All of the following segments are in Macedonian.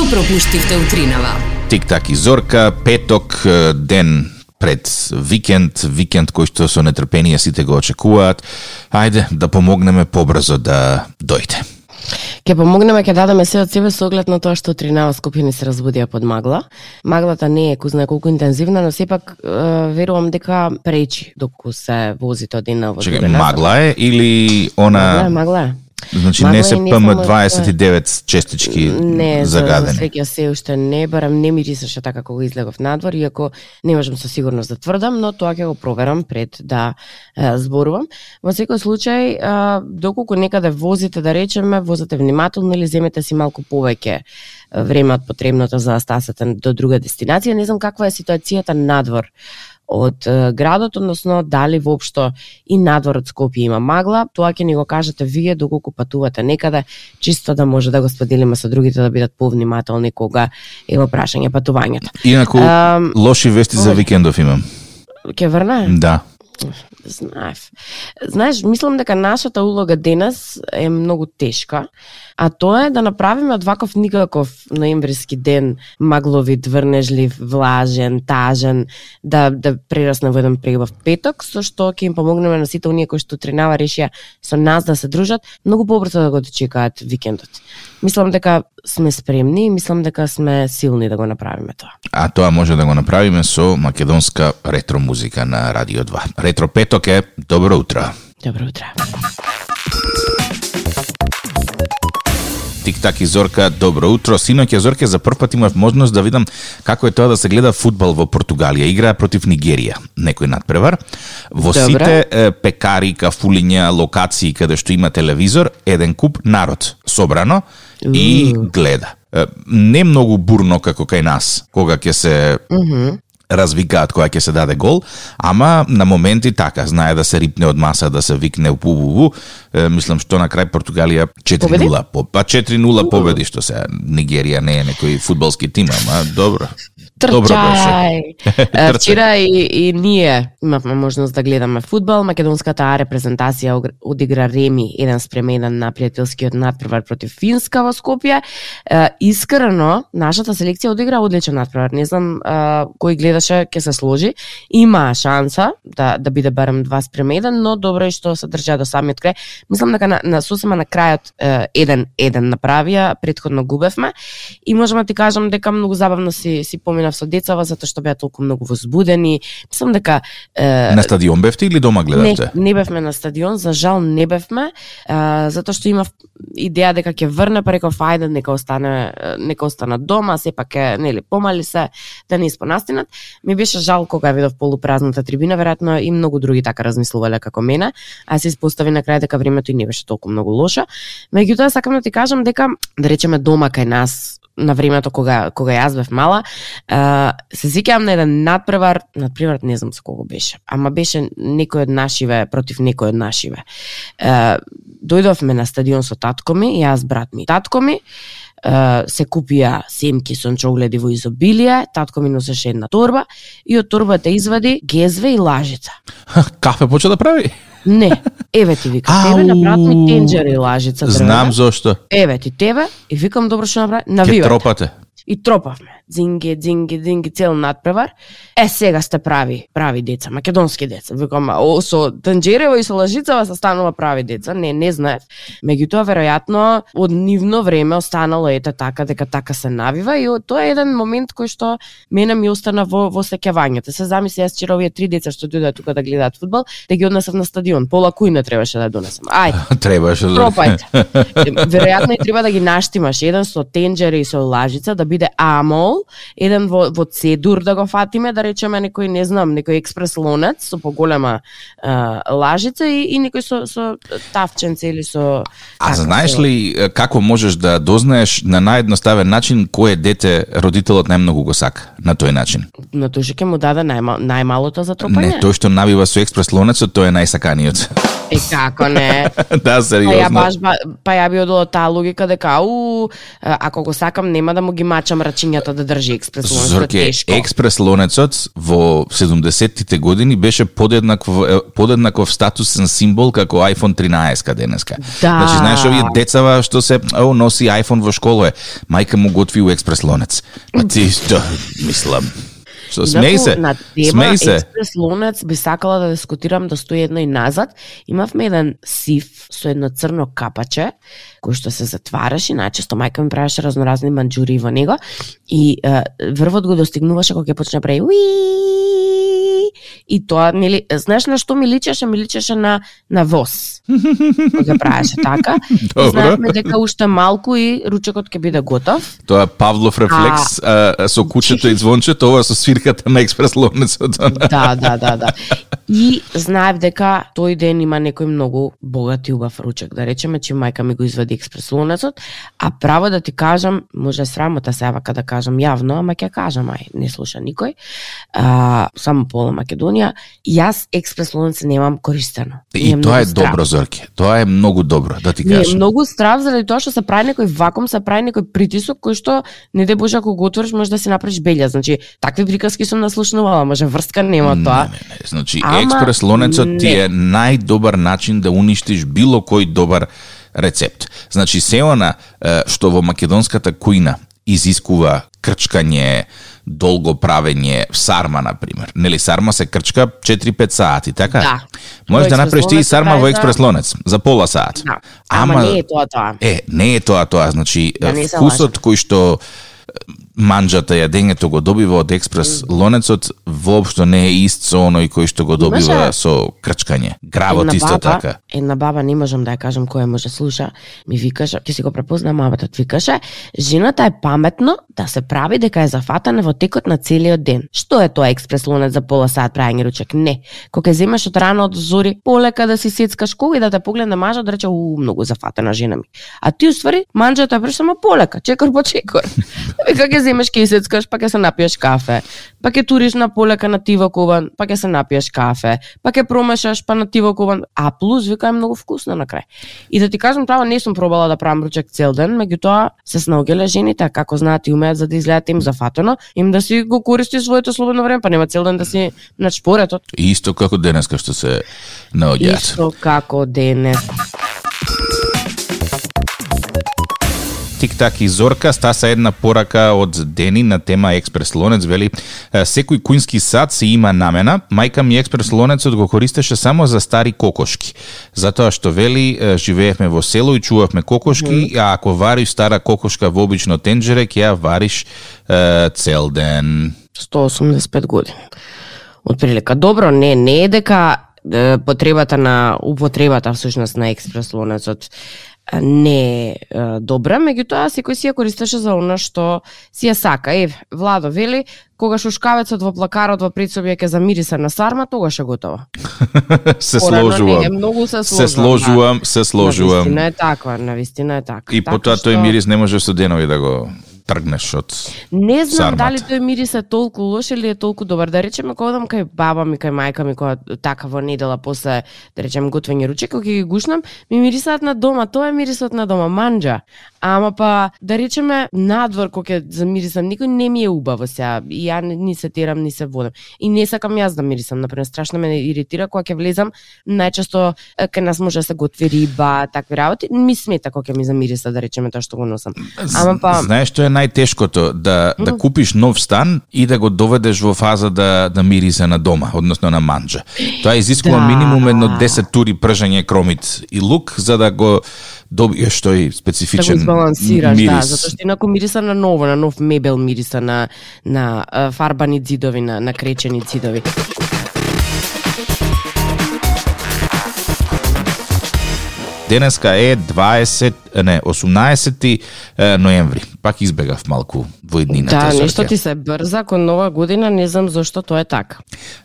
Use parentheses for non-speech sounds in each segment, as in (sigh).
Што пропуштивте утринава? Тик-так и Зорка, петок, ден пред викенд, викенд кој што со нетрпение сите го очекуваат. Ајде да помогнеме побрзо да дојде. Ке помогнеме, ке дадеме се од себе со оглед на тоа што тринава Скопјани се разбудија под магла. Маглата не е кузна колку интензивна, но сепак е, верувам дека пречи доколку се возите од една во Чекај, друга насока. магла е или Магла е, она магла е. Значи магла не се не само ПМ29 честички Не, за, за загадени. свеќа се уште не, барам не мирисаше така кога излегов надвор, иако не можам со сигурност да тврдам, но тоа ќе го проверам пред да е, зборувам. Во секој случај, е, доколку некаде возите, да речеме, возите внимателно или земете си малку повеќе време од потребното за да стасате до друга дестинација. Не знам каква е ситуацијата надвор од градот, односно дали воопшто и надвор од Скопје има магла, тоа ќе ни го кажете вие доколку патувате некаде, чисто да може да го споделиме со другите да бидат повнимателни кога е во прашање патувањето. Инаку Ам, лоши вести за викендов имам. Ќе врна? Да. Знаев. Знаеш, мислам дека нашата улога денес е многу тешка, а тоа е да направиме од ваков никаков ноемвриски ден магловит, врнежлив, влажен, тажен, да да прерасне во еден пребав петок, со што ќе им помогнеме на сите оние кои што тренава решија со нас да се дружат, многу побрзо да го дочекаат викендот. Мислам дека сме спремни и мислам дека сме силни да го направиме тоа. А тоа може да го направиме со македонска ретро музика на Радио 2. Ретро петок е добро утро. Добро утро. Тик-так и Зорка, добро утро. Синоќа Зорке за прв пат имав можност да видам како е тоа да се гледа фудбал во Португалија. Играа против Нигерија. Некој надпревар. Во Добре. сите е, пекари, кафулиња, локации каде што има телевизор, еден куп народ собрано и гледа. Е, Не многу бурно како кај нас, кога ќе се развикаат кога ќе се даде гол, ама на моменти така, знае да се рипне од маса, да се викне пу Е, мислам што на крај Португалија 4-0, по, па 4-0 победи што се Нигерија не е некој фудбалски тим, ама добро. (laughs) Трчај! Вчера и, и ние имавме можност да гледаме фудбал. Македонската А репрезентација одигра Реми еден спрем еден на пријателскиот надпревар против Финска во Скопје. Искрено, нашата селекција одигра одличен надпревар. Не знам кој гледаше ќе се сложи. Има шанса да да биде барем 2 спрем 1, но добро е што се држа до самиот крај. Мислам дека на, на сосема на крајот е, еден еден направија, претходно губевме и можам да ти кажам дека многу забавно си си поминав со децава затоа што беа толку многу возбудени. Мислам дека е, На стадион бевте или дома гледавте? Не, не бевме на стадион, за жал не бевме, а, затоа што имав идеја дека ќе врне, па реков ајде нека остане е, нека остана дома, сепак е нели помали се да не испонастинат. Ми беше жал кога видов полупразната трибина, веројатно и многу други така размислувале како мене, а се испостави на крај дека времето и не беше толку многу лошо. Меѓутоа сакам да ти кажам дека да речеме дома кај нас на времето кога кога јас бев мала, а, се сеќавам на еден надпревар, надпревар не знам со кого беше, ама беше некој од нашиве против некој од нашиве. А, дојдовме на стадион со татко ми, јас, брат ми татко ми, Uh, се купија семки сончогледи во изобилие, татко ми носеше една торба и од торбата извади гезве и лажица. (laughs) Кафе поча да прави? Не, еве ти вика, тебе на брат ми тенџери и лажица дрвена. Знам зошто. Еве ти тебе и викам добро што направи, Ке навивате. тропате. И тропавме. Дзинги, дзинги, дзинги, цел надпревар. Е, сега сте прави, прави деца, македонски деца. Викам, о, со танџерево и со лажицава се станува прави деца. Не, не знаев. Меѓутоа, веројатно, од нивно време останало ете така, дека така се навива и тоа е еден момент кој што мене ми остана во, во сеќавањето. Се замисли јас вчера овие три деца што дојдоа тука да гледаат фудбал, да ги однесав на стадион. Пола кој не требаше да донесам. Ајде. (laughs) Требаше да... Пробајте. (laughs) Веројатно и треба да ги наштимаш. Еден со тенџери и со лажица, да биде амол, еден во, во цедур да го фатиме, да речеме некој, не знам, некој експрес лонец со поголема а, лажица и, и некој со, со тавченце или со... А знаеш ли како можеш да дознаеш на наједноставен начин кое дете родителот најмногу го сака на тој начин? На тој ќе му даде најма, најмалото за тропање? Не, тој што набива со експрес лонецот, тој е најсаканиот. Е како не? (laughs) да, Па ја сериозно. баш ба, па ја би одела таа логика дека у ако го сакам нема да му ги мачам рачињата да држи експрес лонец, тоа е Зорке, тешко. експрес лонецот во 70-тите години беше подеднаков подеднаков статусен символ како iPhone 13 денеска. Да. Значи знаеш овие децава што се о носи iPhone во школа е, мајка му готви у експрес лонец. Па ти што (laughs) мислам. Што смеј се. На тема Смеј се. експрес лонец би сакала да дискутирам да стои едно и назад. Имавме еден сиф со едно црно капаче кој што се затвараше, најчесто мајка ми правеше разноразни манџури во него и е, врвот го достигнуваше кога ќе почне да прави уи и тоа нели знаеш на што ми личеше ми личеше на на воз кога правеше така. (laughs) И знаевме дека уште малку и ручекот ќе биде готов Тоа Павлов рефлекс а, а, со кучето и звончето, ова со свирката на експрес лонецот. да, да, да, да. И знаев дека тој ден има некој многу богат и убав ручек, да речеме, че мајка ми го извади експрес лунецот, а право да ти кажам, може срамота се вака да кажам јавно, ама ќе кажам, ај, не слуша никој. А, само пола Македонија, јас експрес лунец немам користено. И тоа е страв. добро, Зорке. Тоа е многу добро, да ти е кажам. многу страв заради тоа што се прави некој вакуум, се прави некој притисок кој што не де боже ако го отвориш може да си направиш белја. Значи, такви приказки сум наслушнувала, може врска нема тоа. Не, не, не. Значи, Ама, експрес лонецот ти е најдобар начин да уништиш било кој добар рецепт. Значи, се она што во македонската кујна изискува крчкање, долго правење, сарма, на пример. Нели, сарма се крчка 4-5 сати, така? Да. Можеш да направиш ти сарма во експрес лонец, за пола сат. Да. Ама, не е тоа тоа. Е, не е тоа тоа, значи Да вкусот кој што манџата јадењето го добива од експрес лонецот воопшто не е ист со оној кој што го добива Имаше- со крчкање. Гравот исто баба, така. Една баба, не можам да ја кажам која може слуша, ми викаше, ќе си го препознам мабатот, викаше, жената е паметно да се прави дека е зафатана во текот на целиот ден. Што е тоа експрес лунец за пола сат правење ручек? Не. Кога ќе земеш од рано од зори, полека да си сецкаш кога и да те погледне мажот да рече, у, многу зафатена жена ми. А ти уствари, манџата е само полека, чекор по чекор. (laughs) Вика ќе земеш ќе сецкаш, па ќе се напиеш кафе, па ќе туриш на полека на тива куван, па ќе се напиеш кафе, па ќе промешаш па на тива куван, а плюс вика е многу вкусно на крај. И да ти кажам право не сум пробала да правам ручек цел ден, меѓутоа се снаоѓале жените а како знаат и умеат за да изгледат им зафатено, им да си го користи своето слободно време, па нема цел ден да си на шпоретот. Исто како денеска што се наоѓаат. Исто како денес. Тик-так и Зорка стаса една порака од Дени на тема Експрес Лонец, вели «Е, секој куински сад се има намена, мајка ми Експрес Лонецот го користеше само за стари кокошки. Затоа што вели живеевме во село и чувавме кокошки, а ако вариш стара кокошка во обично тенџере, ќе ја вариш е, цел ден. 185 години. Отприлика. Добро, не, не е дека потребата на употребата всушност на експрес лонецот не е добра, меѓутоа секој си ја користеше за она што си ја сака. Еве, Владо вели, кога шушкавецот во плакарот во пред ќе замириса на сарма, тогаш е готово. (laughs) се Порано Не, сложувам. многу се Се сложувам. сложувам, се Да. сложувам. Навистина е таква, навистина е така. И Така потоа тој што- мирис не може со денови да го тргнеш од Не знам Сармата. дали тој мирис е толку лош или е толку добар. Да речеме кога одам кај баба ми, кај мајка ми, која така во недела после, да речеме, готвење ручек, кога ги гушнам, ми мирисаат на дома, тоа е мирисот на дома, манџа. Ама па, да речеме, надвор кога ќе замирисам, никој не ми е убаво сега. И ја ни, се терам, ни се водам. И не сакам јас да мирисам, например, страшно ме иритира кога ќе влезам, најчесто кај нас може да се готви риба, такви работи, ми смета кога ќе ми замириса, да речеме тоа што го носам. Ама па, Знаеш што е најтешкото? Да, да купиш нов стан и да го доведеш во фаза да, да мирисе на дома, односно на манџа. Тоа изискува Да. минимум едно 10 тури пржање кромит и лук за да го добиеш тој да го специфичен мирис. да, затоа што инаку мириса на ново, на нов мебел мириса на на фарбани ѕидови, на на кречени ѕидови. Денеска е 20, не, 18 е, ноември. Пак избегав малку во иднината. Да, нешто ти се брза кон нова година, не знам зошто тоа е така.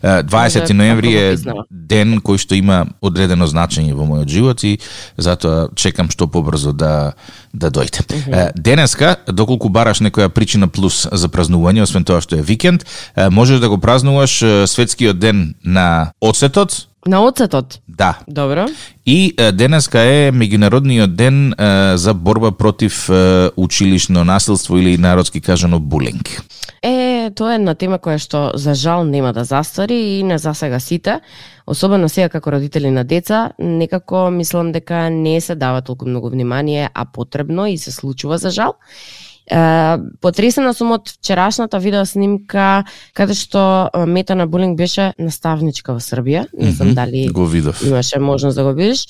Е, 20 Може, ноември е ден кој што има одредено значење во мојот живот и затоа чекам што побрзо да да дојде. Е, Денеска, доколку бараш некоја причина плюс за празнување, освен тоа што е викенд, можеш да го празнуваш светскиот ден на оцетот, На оцетот. Да. Добро. И е, денеска е меѓународниот ден е, за борба против е, училишно насилство или народски кажано булинг. Е, тоа е една тема која што за жал нема да застари и не засега сите, особено сега како родители на деца, некако мислам дека не се дава толку многу внимание, а потребно и се случува за жал. Потресена сум од вчерашната видео снимка каде што мета на булинг беше наставничка во Србија. Не знам дали Го видов. имаше можност да го видиш.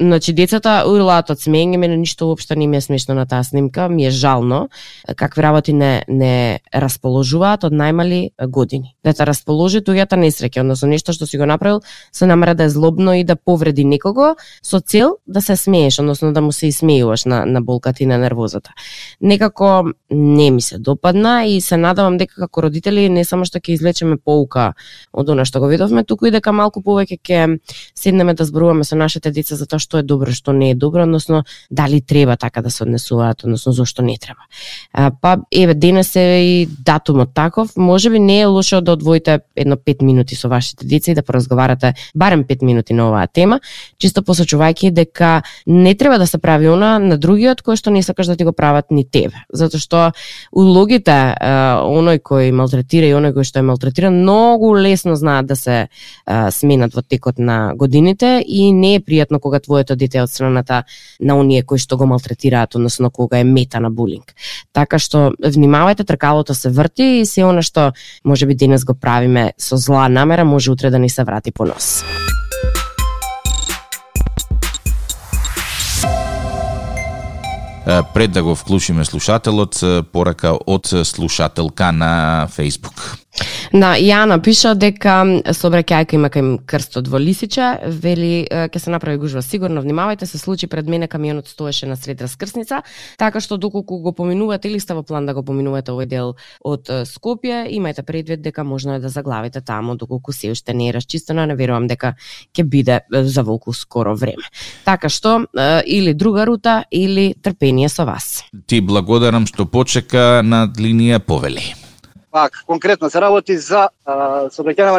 Значи децата урлаат од смење, мене ништо уопшто не ми е смешно на таа снимка, ми е жално какви работи не не расположуваат од најмали години. Да те расположи туѓата несреќа, односно нешто што си го направил со намера да е злобно и да повреди некого со цел да се смееш, односно да му се исмејуваш на на болката и на нервозата. Некако не ми се допадна и се надавам дека како родители не само што ќе излечеме поука од она што го видовме, туку и дека малку повеќе ќе седнеме да зборуваме со нашите деца за тоа што е добро, што не е добро, односно дали треба така да се однесуваат, односно зошто не треба. А, па еве денес е и датумот таков, можеби не е лошо да одвоите едно 5 минути со вашите деца и да поразговарате барем 5 минути на оваа тема, чисто посочувајќи дека не треба да се прави она на другиот кој што не сакаш да ти го прават ни тебе, затоа што улогите оној кој малтретира и оној кој што е малтретиран многу лесно знаат да се а, сменат во текот на годините и не е пријатно кога твоето дете е од страната на оние кои што го малтретираат, односно кога е мета на булинг. Така што внимавајте, тркалото се врти и се она што може би денес го правиме со зла намера, може утре да ни се врати по нос. Пред да го вклучиме слушателот, порака од слушателка на Facebook. На Јана пиша дека сообраќајка има кај крстот во Лисиче, вели ќе се направи гужва сигурно, внимавајте, се случи пред мене камионот стоеше на сред раскрсница, така што доколку го поминувате или става план да го поминувате овој дел од Скопје, имајте предвид дека можно е да заглавите таму доколку се уште не е расчистено, не верувам дека ќе биде за волку скоро време. Така што или друга рута или трпение со вас. Ти благодарам што почека на линија повели. Пак, конкретно се работи за а,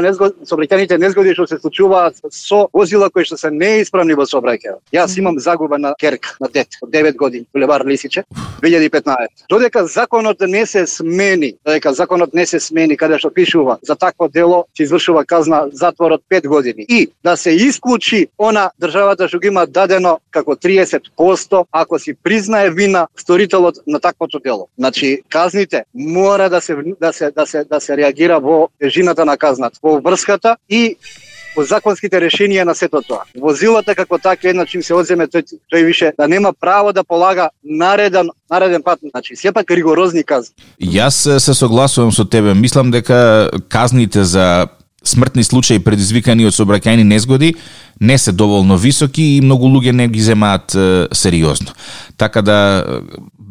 незгоди, сообраќајните незгоди што се случуваат со возила кои што се неисправни во сообраќај. Јас имам загуба на керк на дете од 9 години, булевар Лисиче, 2015. Додека законот не се смени, додека законот не се смени каде што пишува за такво дело се извршува казна затвор од 5 години и да се исклучи она државата што го има дадено како 30% ако си признае вина сторителот на таквото дело. Значи казните мора да се да се да се да се реагира во тежината на казната, во врската и во законските решенија на сето тоа. Возилата како така една чим се одземе тој, тој више да нема право да полага нареден нареден пат, значи сепак ригорозни казни. Јас се согласувам со тебе. Мислам дека казните за смртни случаи предизвикани од сообраќајни незгоди не се доволно високи и многу луѓе не ги земаат е, сериозно. Така да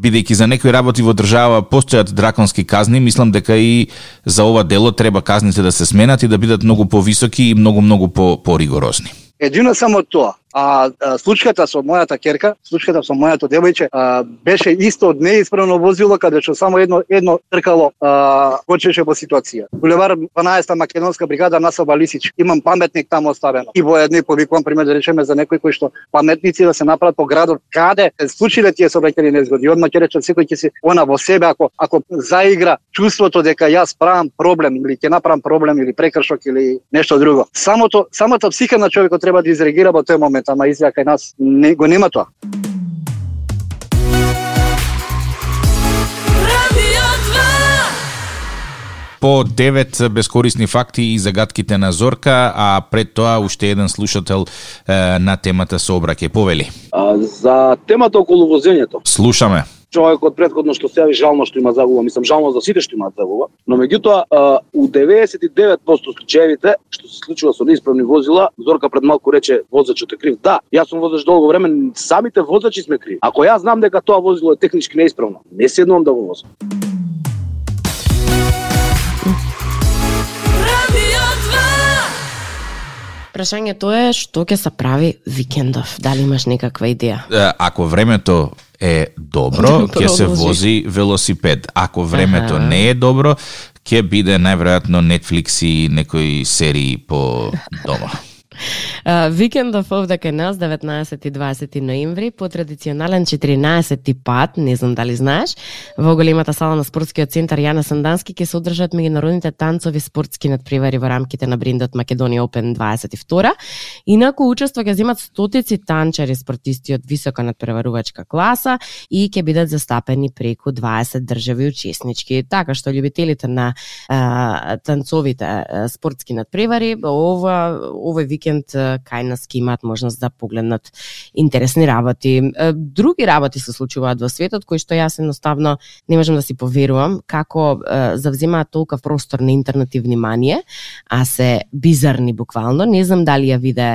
бидејќи за некои работи во држава постојат драконски казни, мислам дека и за ова дело треба казните да се сменат и да бидат многу повисоки и многу многу по поригорозни. Едино само тоа. А, а случката со мојата керка, случката со мојато девојче, а, беше исто од неисправно возило каде што само едно едно тркало а, почеше во ситуација. Булевар 12 македонска бригада на Лисич. Имам паметник таму оставен. И во едни повикувам пример да речеме за некои кои што паметници да се направат по градот каде се случиле тие сообраќајни незгоди. Одма ќе речам секој ќе се она во себе ако ако заигра чувството дека јас правам проблем или ќе направам проблем или прекршок или нешто друго. Самото самата психа на човекот треба да изреагира во тој момент, ама изгледа кај нас не го нема тоа. По девет бескорисни факти и загадките на Зорка, а пред тоа уште еден слушател е, на темата сообраќај повели. А, за темата околу возењето. Слушаме. Човекот предходно што се јави жално што има загуба, мислам жално за сите што имаат загуба, но меѓутоа у 99% случаевите што се случува со неисправни возила, Зорка пред малку рече возачот е крив. Да, јас сум возач долго време, самите возачи сме криви. Ако јас знам дека тоа возило е технички неисправно, не седнувам да го возам. Прашањето е што ќе се прави викендов? Дали имаш некаква идеја? Ако времето е добро, (laughs) ќе се вози велосипед. Ако времето Аха. не е добро, ќе биде најверојатно Netflix и некои серии по дома. Викендов овде кај нас 19 и 20 ноември по традиционален 14 пат, не знам дали знаеш, во големата сала на спортскиот центар Јана Сандански ќе се одржат меѓународните танцови спортски надпревари во рамките на брендот Македонија Open 22. Инаку учество ќе земат стотици танчари спортисти од висока надпреварувачка класа и ќе бидат застапени преку 20 држави учеснички. Така што љубителите на а, танцовите а, спортски надпревари, ова овој викенд а, кај нас ќе имаат можност да погледнат интересни работи. Други работи се случуваат во светот кои што јас едноставно не можам да си поверувам како завземаат толка простор на интернет и внимание, а се бизарни буквално. Не знам дали ја виде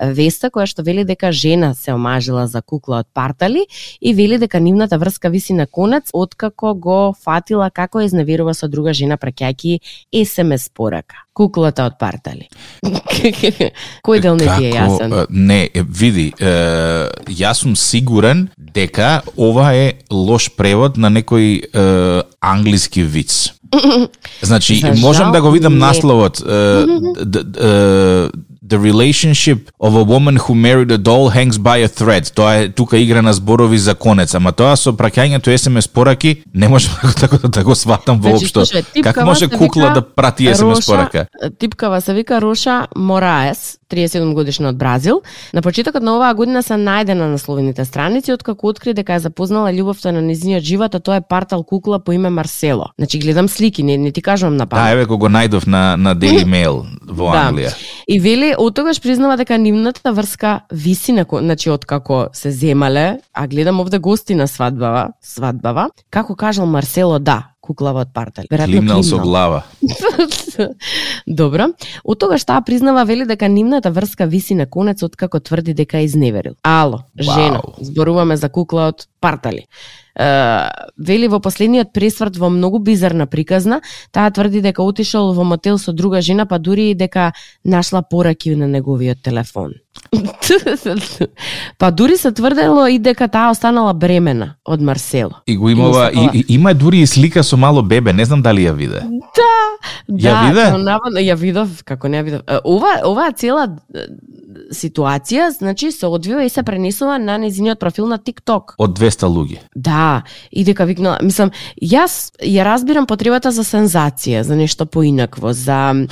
веста која што вели дека жена се омажила за кукла од партали и вели дека нивната врска виси на конец откако го фатила како изневерува со друга жена праќајќи SMS порака. Куклата од партали. (laughs) Кој дел не ти е јасен? Не, види, јас сум сигурен дека ова е лош превод на некој англиски виц. (laughs) Значи, За можам жал, да го видам не. насловот. The relationship of a woman who married a doll hangs by a thread. Тоа е тука игра на зборови за конец, ама тоа со праќањето SMS пораки не можам (laughs) така да, да го сватам Значи, воопшто. типкава може кукла вика да прати SMS Роша- порака? Типкава се вика Роша Мораес, 37 годишна од Бразил. На почетокот на оваа година се најде на насловените страници откако откри дека е запознала љубовта на незиниот живот, а тоа е партал кукла по име Марсело. Значи гледам слики, не, не ти кажувам на памет. Да, еве кога го најдов на на Daily (laughs) Mail во Да. Англија. И вели, од тогаш признава дека нивната врска виси на значи од како се земале, а гледам овде гости на свадбава, свадбава, како кажал Марсело, да, куклава од партали. Веројатно Климнал со глава. (laughs) Добро. Од тогаш таа признава вели дека нивната врска виси на конец од како тврди дека е изневерил. Ало, жена, Вау. зборуваме за кукла од партали. Вели во последниот пресврт во многу бизарна приказна, таа тврди дека отишол во мотел со друга жена, па дури и дека нашла пораки на неговиот телефон. (laughs) па дури се тврдело и дека таа останала бремена од Марсело. И го имава и, и има дури и слика со мало бебе, не знам дали ја виде. Ја виде? Да, наводно, ја видов, како не ја видов. Ова, оваа цела ситуација, значи, се одвива и се пренесува на незиниот профил на TikTok. Од 200 луѓе. Да, и дека викнала, мислам, јас ја разбирам потребата за сензација, за нешто поинакво, за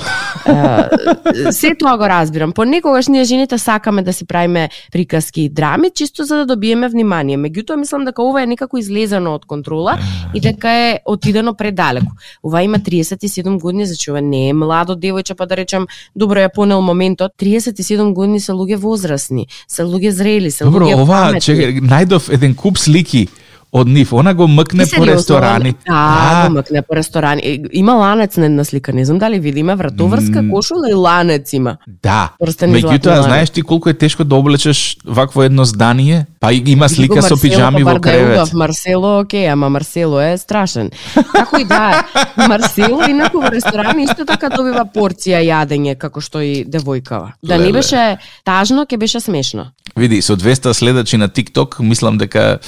е, се тоа го разбирам. Понекогаш ние жените сакаме да си правиме приказки и драми, чисто за да добиеме внимание. Меѓутоа мислам дека ова е некако излезено од контрола и дека е отидено предалеку. Ова има 37 години, значи ова не е младо девојче, па да речем, добро ја понел моментот. 37 години се луѓе возрастни, се луѓе зрели, се Добро, луѓе ова, паметни. чекај, најдов еден куп слики од нив. Она го мкне по ресторани. Да, го мкне по ресторани. Има ланец на една слика, не знам дали види, има вратоврска кошула и ланец има. Да. Меѓутоа, знаеш ти колку е тешко да облечеш вакво едно здание? Па и има слика со пиджами во кревет. Марсело, окей, ама Марсело е страшен. Како и да Марсело инаку во ресторани исто така добива порција јадење, како што и девојкава. Да не беше тажно, ќе беше смешно. Види, со 200 следачи на TikTok, мислам дека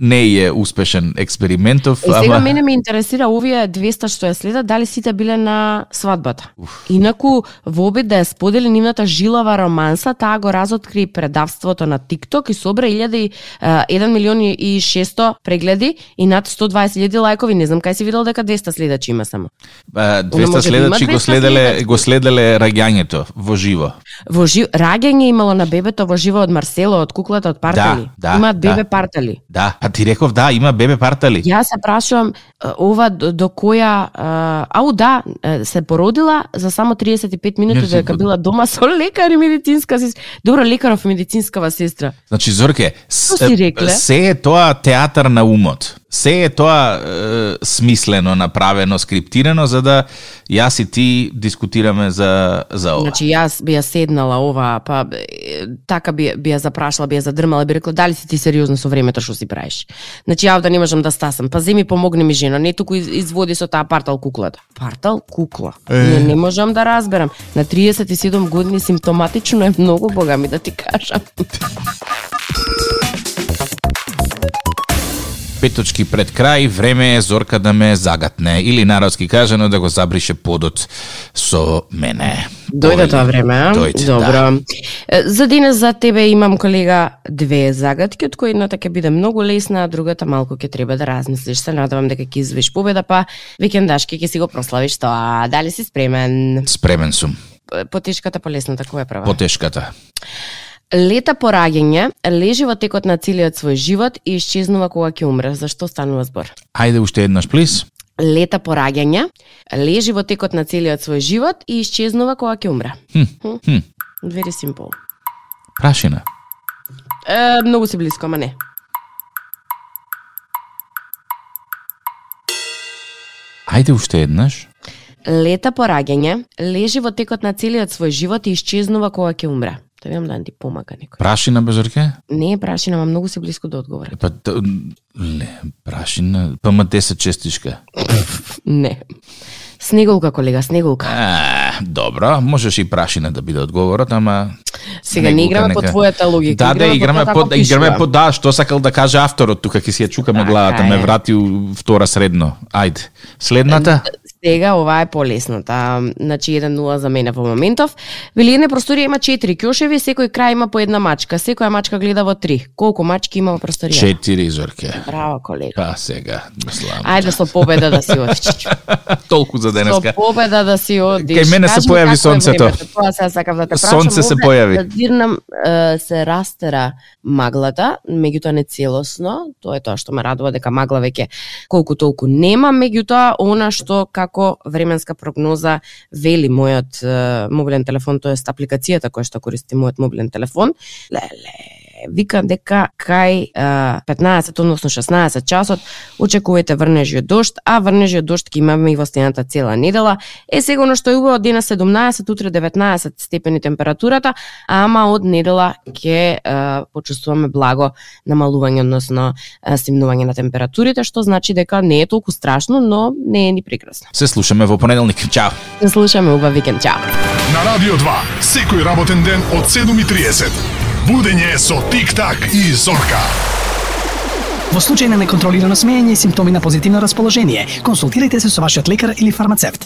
не е успешен експериментов, И сега ама мене ме интересира овие 200 што ја следат, дали сите биле на свадбата. Инаку, во обид да ја сподели нивната жилава романса, таа го разоткри предавството на TikTok и собра 1000 и, а, 1 милион и 600 прегледи и над 120.000 лајкови. Не знам кај си видел дека 200 следачи има само. а, Она 200 може да има следачи го 200 следеле го следеле раѓањето во живо. Во жив... раѓање имало на бебето во живо од Марсело, од куклата од Партали. да, Имаат да. бебе Партали. Да, а ти реков да, има бебе партали. Јас се прашувам ова до, до која а, ау да, се породила за само 35 минути дека била дома со лекар и медицинска сестра. Добро, лекаров и медицинскава сестра. Значи Зорке, с, се е тоа театар на умот. Се е тоа е, смислено, направено, скриптирано за да јас и ти дискутираме за за ова. Значи јас би ја седнала ова, па така би, би ја запрашала, би ја задрмала би рекла дали си ти сериозно со времето што си правиш. Значи ја овде не можам да стасам. Па земи помогни ми жено, одредено, не туку из- изводи со таа партал куклата. Партал кукла. Е. Не, не можам да разберам. На 37 години симптоматично е многу богами да ти кажам. Пет точки пред крај, време е Зорка да ме загатне или народски кажано да го забрише подот со мене. Дојде тоа време? Дојде, Добро. да. За денес за тебе имам колега две загатки, од кои едната ќе биде многу лесна, а другата малку ќе треба да размислиш. Се надевам дека ќе извиш победа, па викендашки ќе си го прославиш тоа. Дали си спремен? Спремен сум. Потешката, полесната, која е прва? Потешката. Лета по раѓање, лежи во текот на целиот свој живот и исчезнува кога ќе умре. За што станува збор? Ајде уште еднаш, плиз. Лета по раѓање, лежи во текот на целиот свој живот и исчезнува кога ќе умре. Хм, Хм. Very simple. Прашина. Е, многу си близко, ама не. Ајде уште еднаш. Лета по раѓање, лежи во текот на целиот свој живот и исчезнува кога ќе умре. Да видам да ти помага некој. Прашина безорке? Не е прашина, ама многу си близко да одговора. Па т- не, прашина, па ма 10 честишка. Не. Снеголка, колега, снеголка. А, добро, можеш и прашина да биде одговорот, ама Сега не играме по нека- твојата логика. Да, да, играме по да играме по да, што сакал да каже авторот тука ќе си ја чукаме Така главата, ме е. врати у втора средно. Ајде. Следната? Сега ова е полесната. Значи 1-0 за мене во моментов. Вели една просторија има 4 ќошеви, секој крај има по една мачка. Секоја мачка гледа во 3. Колку мачки има во просторија? Четири зорке. Браво, колега. Па сега, мислам. Ајде со победа да си одиш. (laughs) Толку за Со денеска. победа да си одиш. Кај мене се Кажи појави сонцето. Тоа сега сакав да те прашам. Сонце се појави. Да дирнам се растера маглата, меѓутоа не целосно. Тоа е тоа што ме радува дека магла веќе колку толку нема, меѓутоа она што како временска прогноза вели мојот мобилен телефон, тоест апликацијата која што користи мојот мобилен телефон, леле, вика дека кај е, 15, односно 16 часот очекувајте врнежиот дошт, а врнежиот дошт ќе имаме и во следната цела недела. Е сега оно што е убаво денес 17, утре 19 степени температурата, ама од недела ќе почувствуваме благо намалување, односно е, стимнување на температурите, што значи дека не е толку страшно, но не е ни прекрасно. Се слушаме во понеделник. Чао. Се слушаме убав викенд, чао. На Радио 2, секој работен ден од 7.30. Будење со Тик-так и Зорка. Во случај на неконтролирано смеење и симптоми на позитивно расположение, консултирайте се со вашиот лекар или фармацевт.